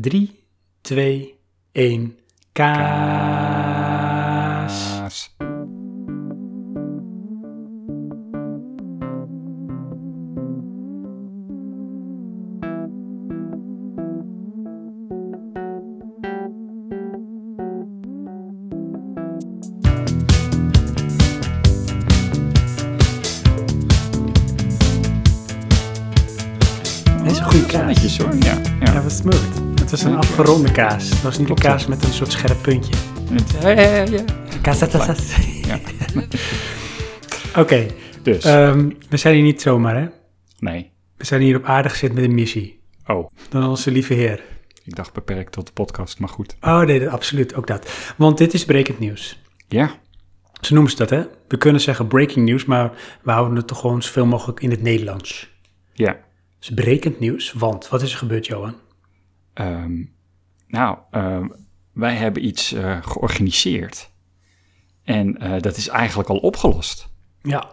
3, 2, 1. Kaas. Afgeronde kaas. Het was niet een kaas met een soort scherp puntje. Het- ja, ja, ja. Kaas, dat, dat, dat. Ja. Oké, Dus, ehm, we zijn hier niet zomaar, hè? nee. We zijn hier op aarde gezet met een missie. Oh, Dan onze lieve heer. ik dacht beperkt tot de podcast, maar goed. Oh nee, dat- absoluut, ook dat. Want dit is brekend nieuws. Ja, Zo noemen ze dat, hè? We kunnen zeggen breaking news, maar we houden het toch gewoon zoveel mogelijk in het Nederlands. ja. Het is brekend nieuws, want wat is er gebeurd, Johan? Ehm, nou, ehm, wij hebben iets eh, georganiseerd. En eh, dat is eigenlijk al opgelost. Ja,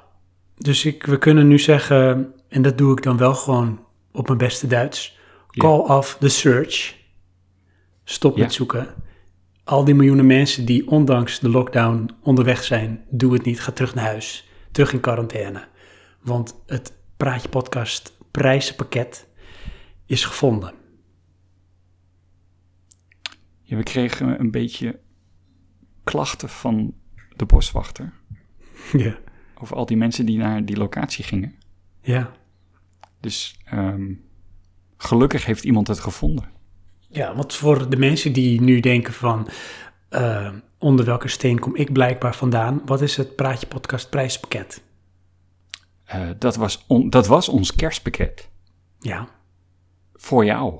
dus ik, we kunnen nu zeggen, en dat doe ik dan wel gewoon op mijn beste Duits, call off the search. Stop Ja. met zoeken. Al die miljoenen mensen die ondanks de lockdown onderweg zijn, doe het niet. Ga terug naar huis. Terug in quarantaine. Want het Praatje Podcast prijzenpakket is gevonden. Ja, we kregen een beetje klachten van de boswachter. Ja. Over al die mensen die naar die locatie gingen. Ja. Dus ehm, gelukkig heeft iemand het gevonden. Ja, want voor de mensen die nu denken van... eh, onder welke steen kom ik blijkbaar vandaan? Wat is het Praatje Podcast prijspakket? Eh, dat, was on- dat was ons kerstpakket. Ja. Voor jou,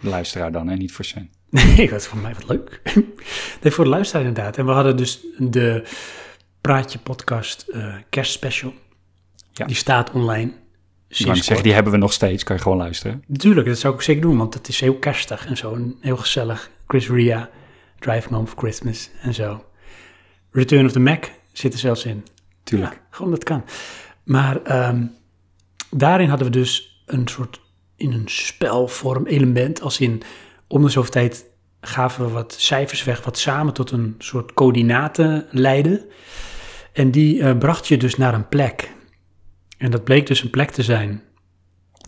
luisteraar dan, en niet voor Sven. Nee, dat is voor mij wat leuk. nee, voor de luisteraar inderdaad. En we hadden dus de Praatje Podcast eh kerstspecial. Ja. Die staat online. Ik Sinds zeggen, kort. die hebben we nog steeds, kan je gewoon luisteren. Natuurlijk, dat zou ik zeker doen, want het is heel kerstig en zo. En heel gezellig. Chris Ria, Driving Home for Christmas en zo. Return of the Mac zit er zelfs in. Tuurlijk. Ja, gewoon dat kan. Maar ehm, daarin hadden we dus een soort in een spelvorm element, als in om de zoveel tijd gaven we wat cijfers weg, wat samen tot een soort coördinaten leiden. En die eh, bracht je dus naar een plek. En dat bleek dus een plek te zijn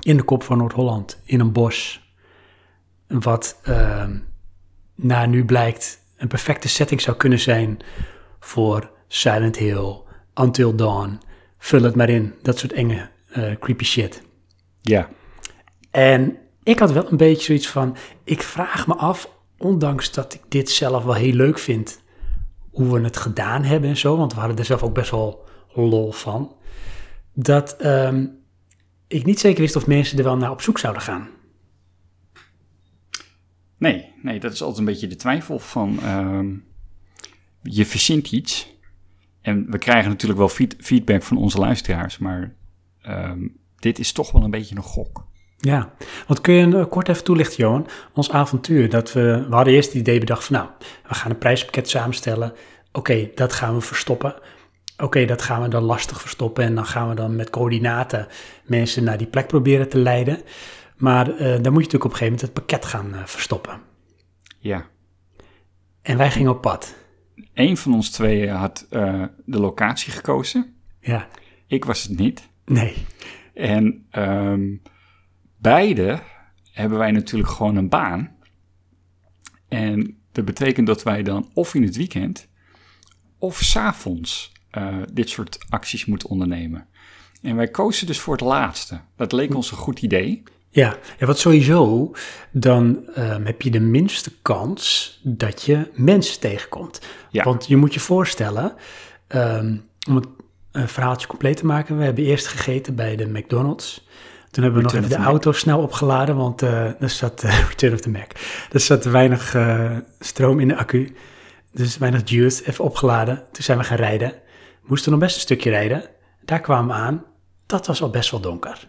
in de kop van Noord-Holland, in een bos. Wat ehm na nu blijkt een perfecte setting zou kunnen zijn voor Silent Hill, Until Dawn, vul het maar in, dat soort enge, eh, creepy shit. Ja, En ik had wel een beetje zoiets van, ik vraag me af, ondanks dat ik dit zelf wel heel leuk vind, hoe we het gedaan hebben en zo, want we hadden er zelf ook best wel lol van, dat ehm, ik niet zeker wist of mensen er wel naar op zoek zouden gaan. nee, nee, dat is altijd een beetje de twijfel van, ehm, je verzint iets. En we krijgen natuurlijk wel feed- feedback van onze luisteraars, maar ehm, dit is toch wel een beetje een gok. Ja, want kun je eh, kort even toelichten, Johan, ons avontuur, dat we, we hadden eerst het idee bedacht van, nou, we gaan een prijspakket samenstellen, oké, dat gaan we verstoppen. Oké, dat gaan we dan lastig verstoppen en dan gaan we dan met coördinaten mensen naar die plek proberen te leiden. Maar eh, dan moet je natuurlijk op een gegeven moment het pakket gaan eh, verstoppen. Ja, En wij gingen op pad. Eén van ons tweeën had de locatie gekozen. Ja, Ik was het niet. nee. En ehm, beide hebben wij natuurlijk gewoon een baan. En dat betekent dat wij dan of in het weekend of s'avonds eh dit soort acties moeten ondernemen. En wij kozen dus voor het laatste. Dat leek ons een goed idee. Ja, ja wat sowieso, dan ehm, heb je de minste kans dat je mensen tegenkomt. Ja. Want je moet je voorstellen, ehm, om het een verhaaltje compleet te maken, we hebben eerst gegeten bij de McDonald's. Toen hebben we Return nog even de Mac. auto snel opgeladen, want eh er zat eh, Return of the Mac. Er zat weinig eh, stroom in de accu, dus weinig juice, even opgeladen. Toen zijn we gaan rijden. We moesten nog best een stukje rijden. Daar kwamen we aan. Dat was al best wel donker.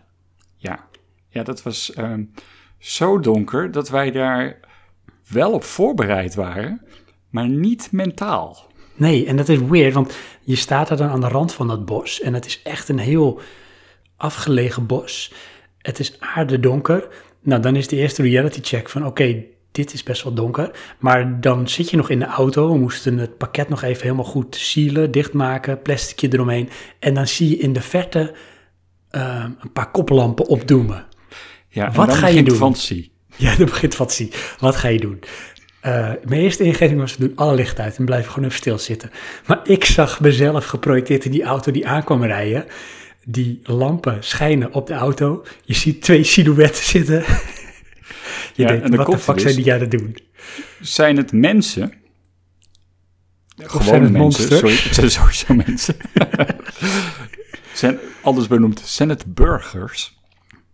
Ja, ja dat was ehm, zo donker dat wij daar wel op voorbereid waren, maar niet mentaal. Nee, en dat is weird, want je staat er dan aan de rand van dat bos en het is echt een heel afgelegen bos. Het is aardedonker. Nou, dan is de eerste reality check van oké, dit is best wel donker. Maar dan zit je nog in de auto. We moesten het pakket nog even helemaal goed sealen, dichtmaken, plasticje eromheen. En dan zie je in de verte eh, een paar koplampen opdoemen. Ja, Wat dan ga je begint doen? fantasie. Ja, dat begint fantasie. Wat ga je doen? Eh, mijn eerste ingeving was, we doen alle lichten uit en blijven gewoon even stilzitten. Maar ik zag mezelf geprojecteerd in die auto die aankwam rijden. Die lampen schijnen op de auto. Je ziet twee silhouetten zitten. Je Ja, en denkt, wat de fuck er zijn die aan het doen? Zijn het mensen? Of zijn het monsters? Sorry, het zijn sowieso mensen. zijn anders benoemd, zijn het burgers?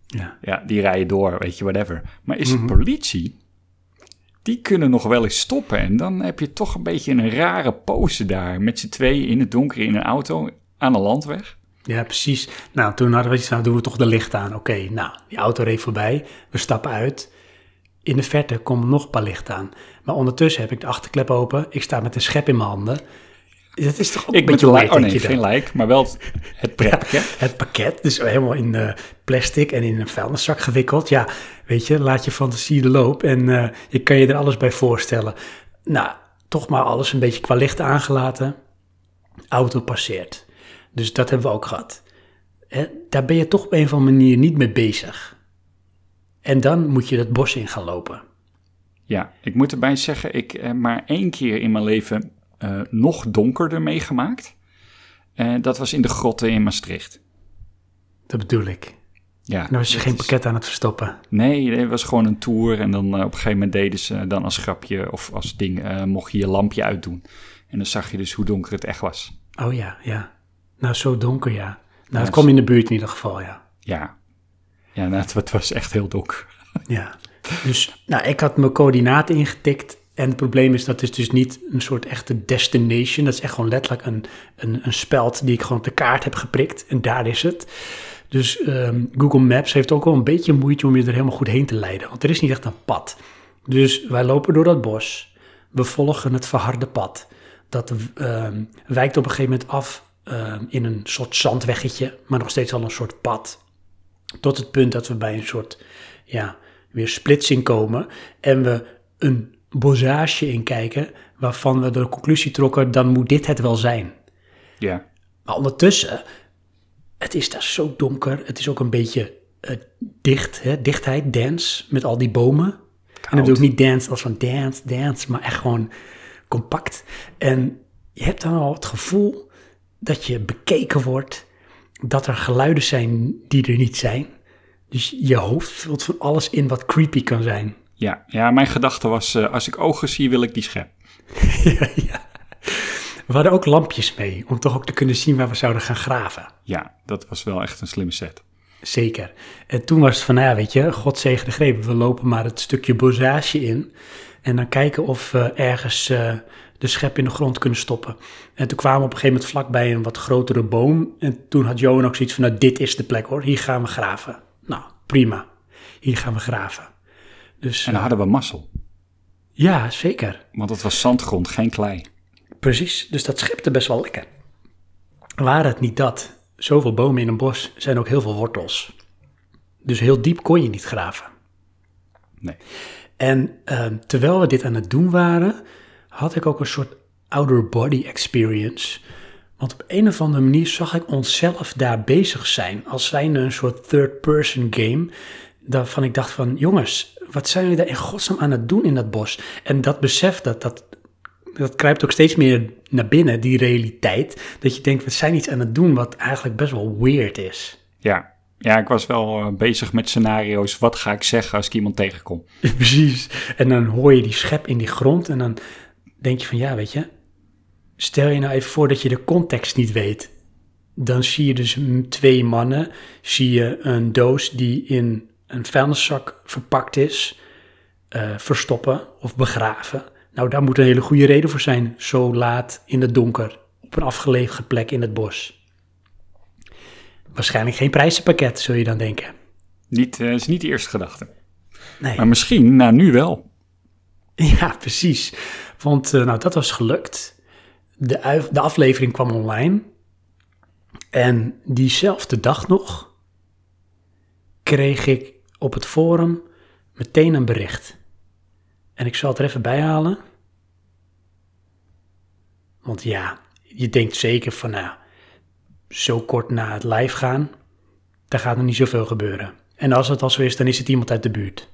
Ja. Ja, die rijden door, weet je, whatever. Maar is Mhm. het politie? Die kunnen nog wel eens stoppen. En dan heb je toch een beetje een rare pose daar. Met z'n tweeën in het donker in een auto aan een landweg. Ja, precies. Nou, toen hadden we iets, nou doen we toch de licht aan. Oké, nou, die auto reed voorbij. We stappen uit. In de verte komen nog een paar lichten aan. Maar ondertussen heb ik de achterklep open. Ik sta met een schep in mijn handen. Dat is toch ook Ik een beetje lijk. Oh nee, geen lijk, maar wel het, pretpakket. Het pakket, dus helemaal in eh, plastic en in een vuilniszak gewikkeld. Ja, weet je, laat je fantasie de loop en eh, je kan je er alles bij voorstellen. Nou, toch maar alles een beetje qua licht aangelaten. Auto passeert. Dus dat hebben we ook gehad. Daar ben je toch op een of andere manier niet mee bezig. En dan moet je dat bos in gaan lopen. Ja, ik moet erbij zeggen, ik heb maar één keer in mijn leven eh, nog donkerder meegemaakt. En dat was in de grotten in Maastricht. Dat bedoel ik. Ja, Dan was je geen is- pakket aan het verstoppen. Nee, het was gewoon een tour. En dan eh, op een gegeven moment deden ze dan als grapje of als ding, eh, mocht je je lampje uitdoen. En dan zag je dus hoe donker het echt was. Oh ja, ja. Nou, zo donker, ja. Nou, Ja, het kwam in de buurt in ieder geval, ja. Ja, ja nou, het, het was echt heel donker. Ja, dus nou, ik had mijn coördinaten ingetikt. En het probleem is dat is dus niet een soort echte destination. Dat is echt gewoon letterlijk een, een, een speld die ik gewoon op de kaart heb geprikt. En daar is het. Dus ehm, Google Maps heeft ook wel een beetje moeite om je er helemaal goed heen te leiden. Want er is niet echt een pad. Dus wij lopen door dat bos. We volgen het verharde pad. Dat ehm, wijkt op een gegeven moment af ehm, in een soort zandweggetje. Maar nog steeds al een soort pad. Tot het punt dat we bij een soort ja, weer splitsing komen en we een bosage inkijken waarvan we de conclusie trokken, dan moet dit het wel zijn. Ja, Maar ondertussen, het is daar zo donker, het is ook een beetje eh, dicht, hè? dichtheid, dance, met al die bomen. En dan ik niet dance als van dance, dance, maar echt gewoon compact. En je hebt dan al het gevoel dat je bekeken wordt, dat er geluiden zijn die er niet zijn. Dus je hoofd vult van alles in wat creepy kan zijn. ja, ja mijn gedachte was, eh, als ik ogen zie, wil ik die schep. ja, ja. We hadden ook lampjes mee, om toch ook te kunnen zien waar we zouden gaan graven. Ja, dat was wel echt een slimme set. Zeker. En toen was het van, nou ja, weet je, God zegen de greep. We lopen maar het stukje bosage in. En dan kijken of we ergens eh, de schep in de grond kunnen stoppen. En toen kwamen we op een gegeven moment vlakbij een wat grotere boom. En toen had Johan ook zoiets van, nou, dit is de plek hoor. Hier gaan we graven. Nou, prima. Hier gaan we graven. Dus En dan eh, hadden we mazzel. ja, zeker. Want het was zandgrond, geen klei. Precies, dus dat schepte best wel lekker. Waar het niet dat, zoveel bomen in een bos zijn ook heel veel wortels. Dus heel diep kon je niet graven. Nee. En ehm, terwijl we dit aan het doen waren, had ik ook een soort outer body experience. Want op een of andere manier zag ik onszelf daar bezig zijn, als zijnde een soort third-person game. Waarvan ik dacht van, jongens, wat zijn we daar in godsnaam aan het doen in dat bos? En dat besef, dat, dat, dat kruipt ook steeds meer naar binnen, die realiteit. Dat je denkt, we zijn iets aan het doen wat eigenlijk best wel weird is. Ja, ja ik was wel eh, bezig met scenario's. Wat ga ik zeggen als ik iemand tegenkom? Precies. En dan hoor je die schep in die grond en dan denk je van ja, weet je, stel je nou even voor dat je de context niet weet. Dan zie je dus twee mannen, zie je een doos die in een vuilniszak verpakt is, eh, verstoppen of begraven. Nou, daar moet een hele goede reden voor zijn, zo laat in het donker, op een afgelegen plek in het bos. Waarschijnlijk geen prijzenpakket, zul je dan denken. Niet, eh, is niet de eerste gedachte. Nee. Maar misschien, nou nu wel. Ja, precies. Want eh, nou, dat was gelukt. De, de aflevering kwam online. En diezelfde dag nog kreeg ik op het forum meteen een bericht. En ik zal het er even bij halen. Want ja, je denkt zeker van, nou, zo kort na het live gaan, daar gaat nog niet zoveel gebeuren. En als het al zo is, dan is het iemand uit de buurt.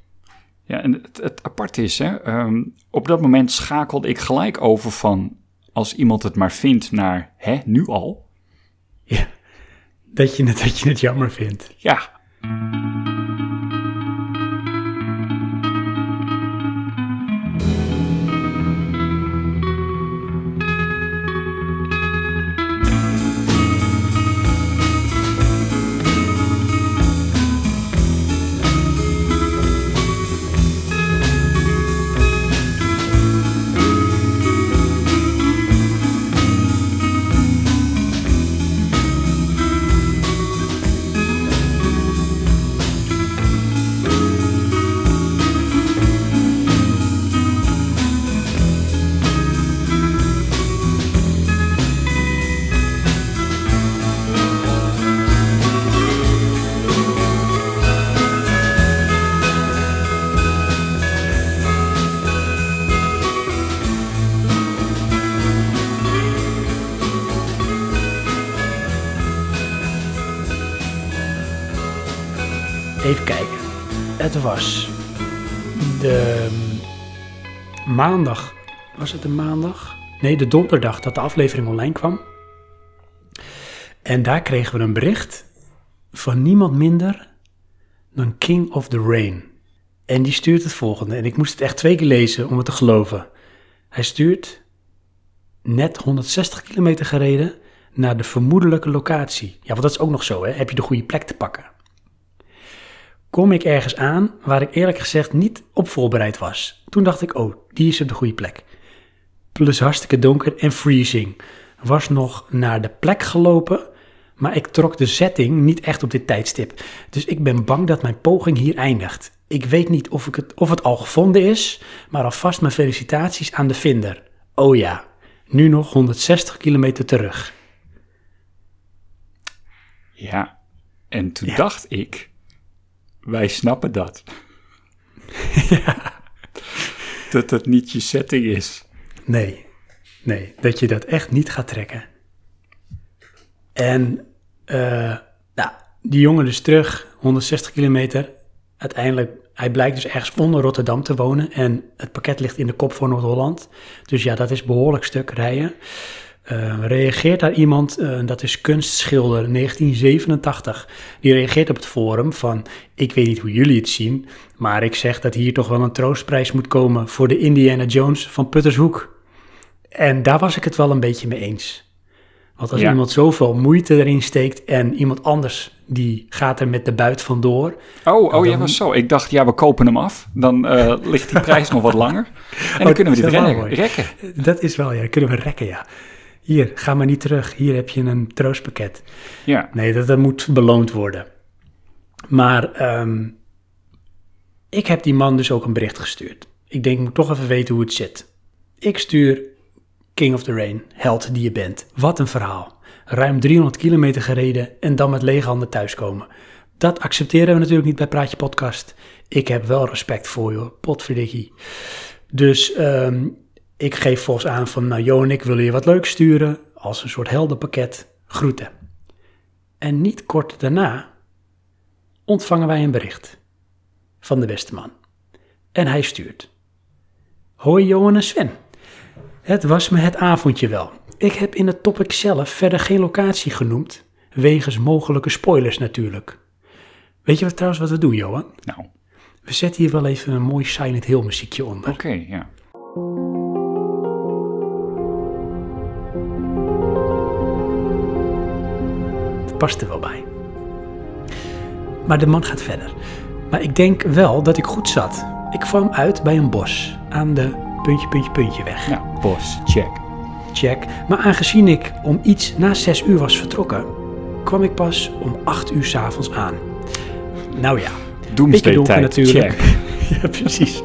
Ja, en het, het apart is, hè, ehm, op dat moment schakelde ik gelijk over van als iemand het maar vindt naar, hè, nu al? Ja, dat je het, dat je het jammer vindt. Ja. Was de maandag. Was het een maandag? Nee, de donderdag dat de aflevering online kwam. En daar kregen we een bericht van niemand minder dan King of the Rain. En die stuurt het volgende. En ik moest het echt twee keer lezen om het te geloven. Hij stuurt net 160 kilometer gereden naar de vermoedelijke locatie. Ja, want dat is ook nog zo, hè? Heb je de goede plek te pakken? Kom ik ergens aan waar ik eerlijk gezegd niet op voorbereid was. Toen dacht ik, oh, die is op de goede plek. Plus hartstikke donker en freezing. Was nog naar de plek gelopen, maar ik trok de setting niet echt op dit tijdstip. Dus ik ben bang dat mijn poging hier eindigt. Ik weet niet of, ik het, of het al gevonden is, maar alvast mijn felicitaties aan de vinder. Oh ja, nu nog 160 kilometer terug. Ja, en toen Ja. dacht ik, wij snappen dat. Dat het niet je setting is. Nee, nee, dat je dat echt niet gaat trekken. En eh, nou, die jongen dus terug, 160 kilometer. Uiteindelijk, hij blijkt dus ergens onder Rotterdam te wonen. En het pakket ligt in de kop van Noord-Holland. Dus ja, dat is behoorlijk stuk rijden. Eh, reageert daar iemand, eh, dat is kunstschilder 1987. Die reageert op het forum van, ik weet niet hoe jullie het zien, maar ik zeg dat hier toch wel een troostprijs moet komen voor de Indiana Jones van Puttershoek. En daar was ik het wel een beetje mee eens. Want als Ja. iemand zoveel moeite erin steekt en iemand anders die gaat er met de buit vandoor. Oh, oh dan- ja, was zo. Ik dacht, ja, we kopen hem af. Dan eh, ligt die prijs nog wat langer. En dan Oh, kunnen we dit rekken. Dat is wel, ja, dat kunnen we rekken, ja. Hier, ga maar niet terug. Hier heb je een troostpakket. Ja, Nee, dat, dat moet beloond worden. Maar ehm, ik heb die man dus ook een bericht gestuurd. Ik denk, ik moet toch even weten hoe het zit. Ik stuur King of the Rain, held die je bent. Wat een verhaal. Ruim 300 kilometer gereden en dan met lege handen thuiskomen. Dat accepteren we natuurlijk niet bij Praatje Podcast. Ik heb wel respect voor je, potverdikkie. Dus ehm, ik geef volgens aan van, nou Jo en ik willen je wat leuks sturen. Als een soort heldenpakket. Groeten. En niet kort daarna ontvangen wij een bericht van de beste man. En hij stuurt. Hoi Johan en Sven. Het was me het avondje wel. Ik heb in het topic zelf verder geen locatie genoemd, wegens mogelijke spoilers natuurlijk. Weet je wat trouwens wat we doen, Johan? nou, We zetten hier wel even een mooi Silent Hill muziekje onder. oké, ja. Past er wel bij. Maar de man gaat verder. Maar ik denk wel dat ik goed zat. Ik kwam uit bij een bos aan de puntje, puntje, puntje weg. Nou, bos, check. Check. Maar aangezien ik om iets na zes uur was vertrokken, kwam ik pas om acht uur s'avonds aan. Nou ja, Doomsday donker natuurlijk. check. ja, precies.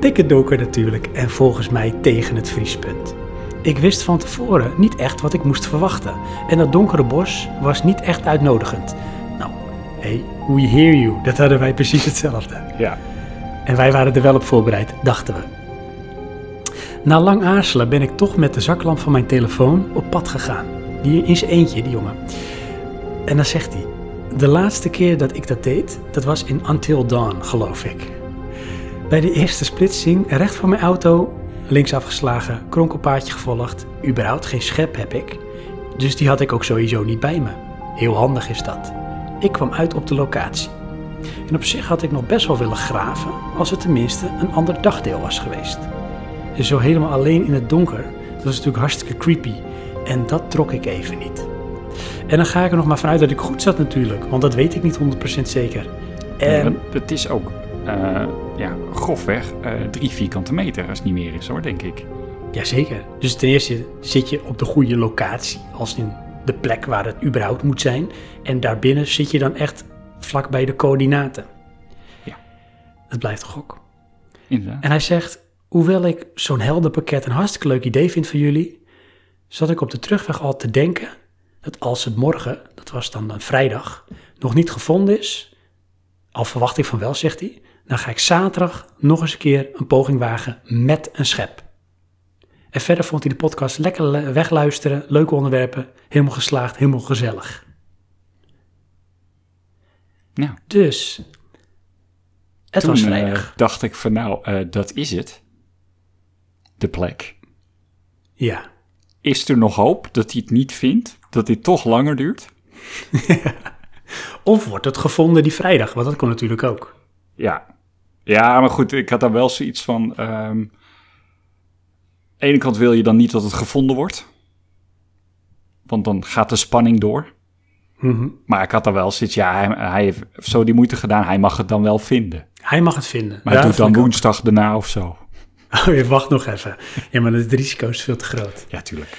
Dikke donker natuurlijk en volgens mij tegen het vriespunt. Ik wist van tevoren niet echt wat ik moest verwachten. En dat donkere bos was niet echt uitnodigend. Nou, hey, we hear you. Dat hadden wij precies hetzelfde. Ja, En wij waren er wel op voorbereid, dachten we. Na lang aarzelen ben ik toch met de zaklamp van mijn telefoon op pad gegaan. Die in zijn eentje, die jongen. En dan zegt hij: De laatste keer dat ik dat deed, dat was in Until Dawn, geloof ik. Bij de eerste splitsing, recht van mijn auto, links afgeslagen, kronkelpaadje gevolgd. Überhaupt geen schep heb ik. Dus die had ik ook sowieso niet bij me. Heel handig is dat. Ik kwam uit op de locatie. En op zich had ik nog best wel willen graven, als het tenminste een ander dagdeel was geweest. Dus zo helemaal alleen in het donker, dat was natuurlijk hartstikke creepy. En dat trok ik even niet. En dan ga ik er nog maar vanuit dat ik goed zat natuurlijk, want dat weet ik niet 100% zeker. En En het is ook eh, grofweg eh, drie vierkante meter als het niet meer is hoor, denk ik. Jazeker. Dus ten eerste zit je op de goede locatie, als in de plek waar het überhaupt moet zijn. En daarbinnen zit je dan echt vlak bij de coördinaten. Ja. Het blijft een gok. Inderdaad. En hij zegt, hoewel ik zo'n heldenpakket een hartstikke leuk idee vind van jullie, zat ik op de terugweg al te denken dat als het morgen, dat was dan een vrijdag, nog niet gevonden is, al verwacht ik van wel, zegt hij, dan ga ik zaterdag nog eens een keer een poging wagen met een schep. En verder vond hij de podcast lekker le- wegluisteren, leuke onderwerpen, helemaal geslaagd, helemaal gezellig. Nou, Dus, het toen was eh, vrijdag. dacht ik van nou, eh, dat is het. De plek. ja. Is er nog hoop dat hij het niet vindt? Dat dit toch langer duurt? Of wordt het gevonden die vrijdag, want dat kon natuurlijk ook. Ja. Ja, maar goed, ik had daar wel zoiets van... ehm, aan de ene kant wil je dan niet dat het gevonden wordt. Want dan gaat de spanning door. Mhm. Maar ik had daar wel zoiets, ja, hij, hij heeft zo die moeite gedaan. Hij mag het dan wel vinden. Hij mag het vinden. Maar Ja, hij doet dan ook. woensdag daarna of zo. Oh, je wacht nog even. Ja, maar het risico is veel te groot. Ja, tuurlijk.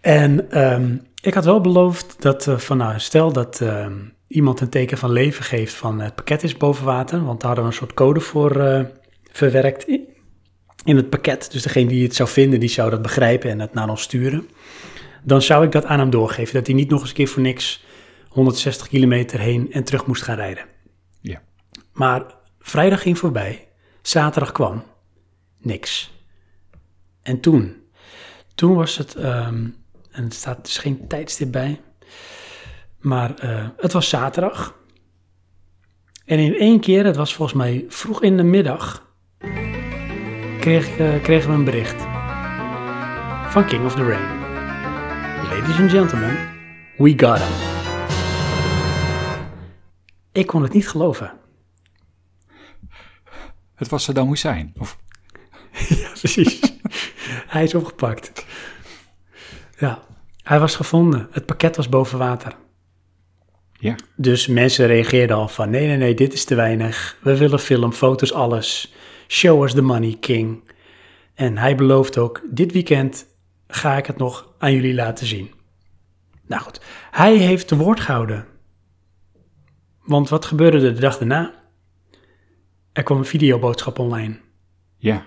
En ehm, ik had wel beloofd dat eh, van nou, stel dat ehm, iemand een teken van leven geeft van het pakket is boven water, want daar hadden we een soort code voor eh, verwerkt in, in het pakket. Dus degene die het zou vinden, die zou dat begrijpen en het naar ons sturen. Dan zou ik dat aan hem doorgeven, dat hij niet nog eens een keer voor niks 160 kilometer heen en terug moest gaan rijden. Ja. Maar vrijdag ging voorbij, zaterdag kwam, niks. En toen, toen was het, ehm, en er staat dus geen tijdstip bij, maar eh, het was zaterdag. En in één keer, het was volgens mij vroeg in de middag, kreeg, eh, kregen we een bericht van King of the Rain. Ladies and gentlemen, we got him. Ik kon het niet geloven. Het was dan moest zijn. Of, Ja, precies. hij is opgepakt. Ja, hij was gevonden. Het pakket was boven water. Ja, Dus mensen reageerden al van, nee, nee, nee, dit is te weinig. We willen film, foto's, alles. Show us the money, king. En hij belooft ook, dit weekend ga ik het nog aan jullie laten zien. Nou goed, hij heeft de woord gehouden. Want wat gebeurde er de dag daarna? Er kwam een videoboodschap online. ja,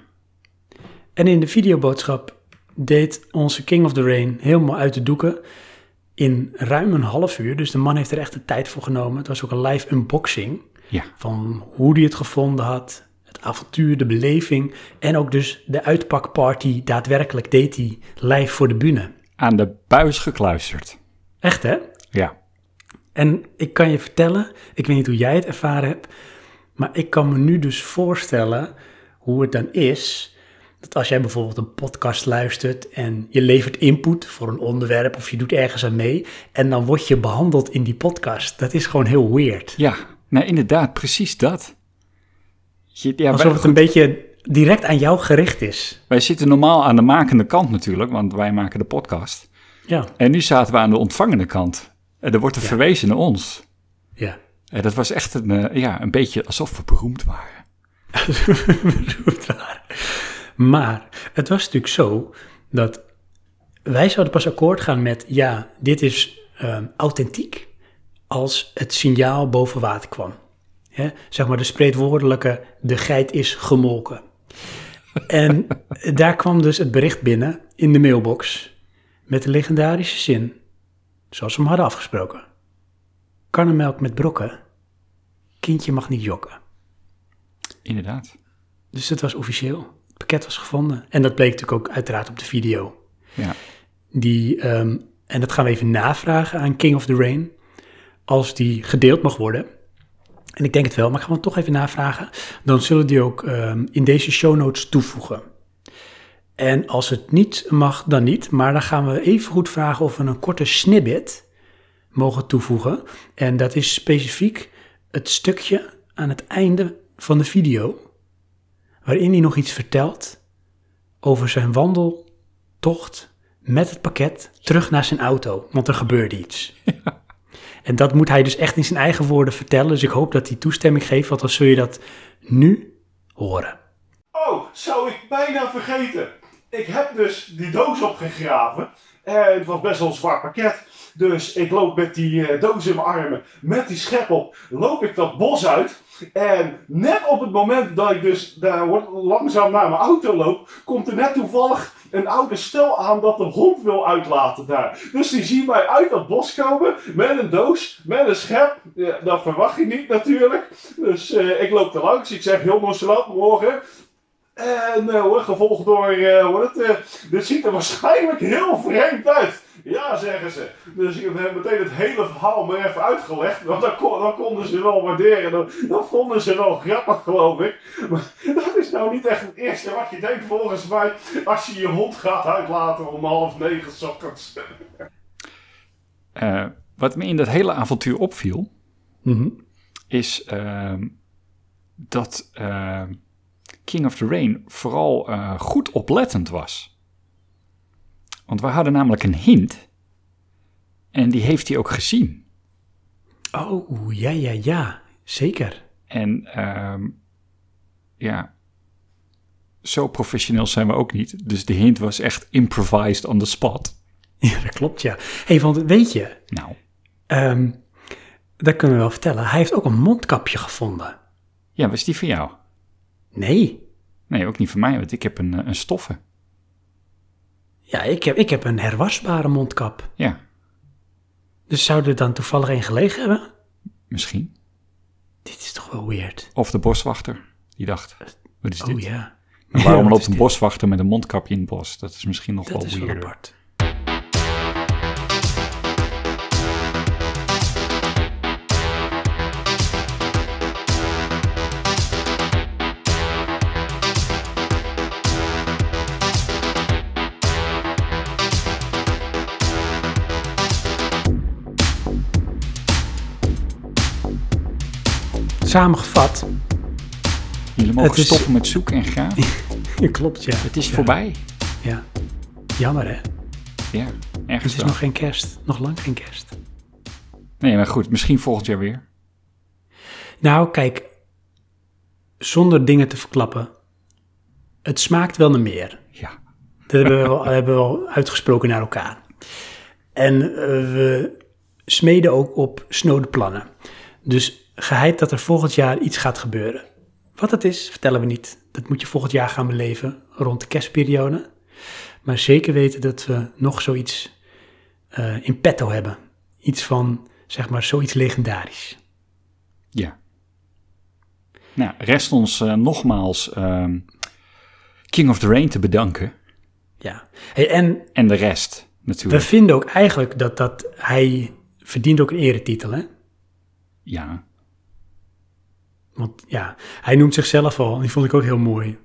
En in de videoboodschap deed onze King of the Rain helemaal uit de doeken in ruim een half uur. Dus de man heeft er echt de tijd voor genomen. Het was ook een live unboxing ja. van hoe hij het gevonden had. Het avontuur, de beleving en ook dus de uitpakparty daadwerkelijk deed hij live voor de bühne. Aan de buis gekluisterd. Echt hè? Ja, En ik kan je vertellen, ik weet niet hoe jij het ervaren hebt, maar ik kan me nu dus voorstellen hoe het dan is dat als jij bijvoorbeeld een podcast luistert en je levert input voor een onderwerp of je doet ergens aan mee en dan word je behandeld in die podcast. Dat is gewoon heel weird. ja. Nou, inderdaad, precies dat. Je, ja, Alsof het een beetje direct aan jou gericht is. wij zitten normaal aan de makende kant natuurlijk, want wij maken de podcast. Ja, En nu zaten we aan de ontvangende kant. En er wordt er verwezen naar ons. ja. En dat was echt een, eh, ja, een beetje alsof we beroemd waren. beroemd waren. Maar het was natuurlijk zo dat wij zouden pas akkoord gaan met ja, dit is ehm, authentiek als het signaal boven water kwam. Zeg maar de spreekwoordelijke, de geit is gemolken. En daar kwam dus het bericht binnen in de mailbox met de legendarische zin, zoals we hem hadden afgesproken. Karnemelk met brokken, kindje mag niet jokken. Inderdaad. Dus het was officieel. Het pakket was gevonden. En dat bleek natuurlijk ook uiteraard op de video. Ja. Die, ehm, en dat gaan we even navragen aan King of the Rain. Als die gedeeld mag worden. En ik denk het wel, maar ik ga het toch even navragen. Dan zullen die ook ehm, in deze show notes toevoegen. En als het niet mag, dan niet. Maar dan gaan we even goed vragen of we een korte snippet mogen toevoegen. En dat is specifiek het stukje aan het einde van de video. Waarin hij nog iets vertelt over zijn wandeltocht met het pakket terug naar zijn auto. Want er gebeurde iets. En dat moet hij dus echt in zijn eigen woorden vertellen. Dus ik hoop dat hij toestemming geeft, want dan zul je dat nu horen. Oh, zou ik bijna vergeten. Ik heb dus die doos opgegraven. En het was best wel een zwaar pakket. Dus ik loop met die eh, doos in mijn armen, met die schep op, loop ik dat bos uit. En net op het moment dat ik dus daar langzaam naar mijn auto loop, komt er net toevallig een oude stel aan dat de hond wil uitlaten daar. Dus die zien mij uit dat bos komen met een doos, met een schep. Ja, dat verwacht je niet natuurlijk. Dus eh, ik loop er langs. Ik zeg heel nonchalant morgen. En hoor, gevolgd door, eh, hoor het, dit ziet er waarschijnlijk heel vreemd uit. Ja, zeggen ze. Dus ik heb meteen het hele verhaal maar even uitgelegd. Want dan, kon, dan konden ze wel waarderen. Dan, dan vonden ze wel grappig, geloof ik. Maar dat is nou niet echt het eerste wat je denkt, volgens mij. Als je je hond gaat uitlaten om half negen 's ochtends. Eh, wat me in dat hele avontuur opviel, Mhm. is ehm, dat ehm, King of the Rain vooral eh, goed oplettend was. Want we hadden namelijk een hint. En die heeft hij ook gezien. Oh, ja, ja, ja. Zeker. En ehm, ja, zo professioneel zijn we ook niet. Dus de hint was echt improvised on the spot. Ja, dat klopt, ja. hey, want weet je, Nou, ehm, dat kunnen we wel vertellen. Hij heeft ook een mondkapje gevonden. ja, was die van jou? Nee. Nee, ook niet van mij, want ik heb een, eh, een stoffen. Ja, ik heb, ik heb een herwasbare mondkap. Ja, Dus zou er dan toevallig een gelegen hebben? misschien. Dit is toch wel weird. Of de boswachter, die dacht, wat is dit? Oh ja. Maar waarom loopt een boswachter met een mondkapje in het bos? Dat is misschien nog Dat wel is wel apart. Samengevat, Jullie mogen Het is- stoppen met zoeken en gaan. ja, klopt ja. Het is Ja, voorbij. Ja. Jammer hè. Ja, Het ergens is wel. nog geen kerst. Nog lang geen kerst. Nee, maar goed, misschien volgend jaar weer. Nou, kijk, zonder dingen te verklappen. Het smaakt wel naar meer. Ja, Dat hebben we wel, hebben we wel uitgesproken naar elkaar. En eh, we smeden ook op snode plannen. Dus geheid dat er volgend jaar iets gaat gebeuren. Wat het is, vertellen we niet. Dat moet je volgend jaar gaan beleven rond de kerstperiode. Maar zeker weten dat we nog zoiets eh, in petto hebben. Iets van, zeg maar, zoiets legendarisch. ja. Nou, rest ons eh, nogmaals ehm, King of the Rain te bedanken. Ja. Hey, en En de rest, we natuurlijk. vinden ook eigenlijk dat, dat hij verdient ook een eretitel, hè? Ja, Want ja, hij noemt zichzelf al, en die vond ik ook heel mooi.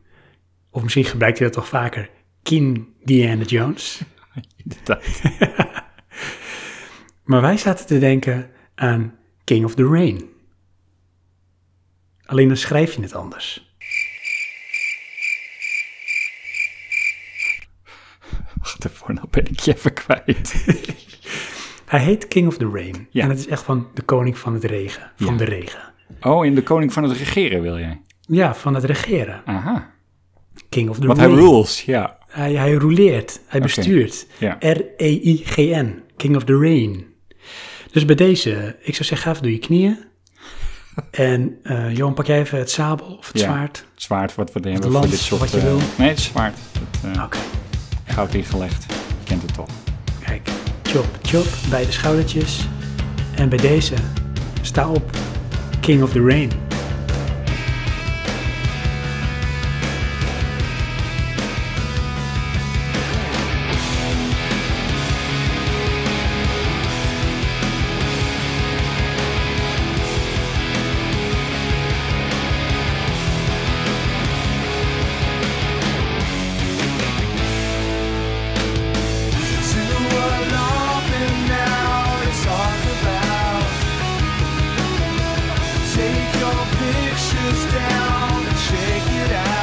Of misschien gebruikt hij dat toch vaker. King Diana Jones. inderdaad. Maar wij zaten te denken aan King of the Rain. Alleen dan schrijf je het anders. Wacht even, nou ben ik je even kwijt. Hij heet King of the Rain. Ja. En het is echt van de koning van het regen. Van Ja. de regen. Oh, in de koning van het regeren wil jij? Ja, van het regeren. Aha, King of the want hij rules, ja. Hij, hij rouleert, hij bestuurt. Ja. R-E-I-G-N, King of the Rain. Dus bij deze, ik zou zeggen, ga even door je knieën. En eh Johan, pak jij even het sabel of het Ja. zwaard. Het zwaard wat we hebben voor dit soort... wat je eh, wil. Nee, het zwaard. Eh, Oké, Goud ingelegd. Je kent het toch. kijk. Chop, chop, bij de schoudertjes. En bij deze, sta op, King of the Rain. Take your pictures down and shake it out.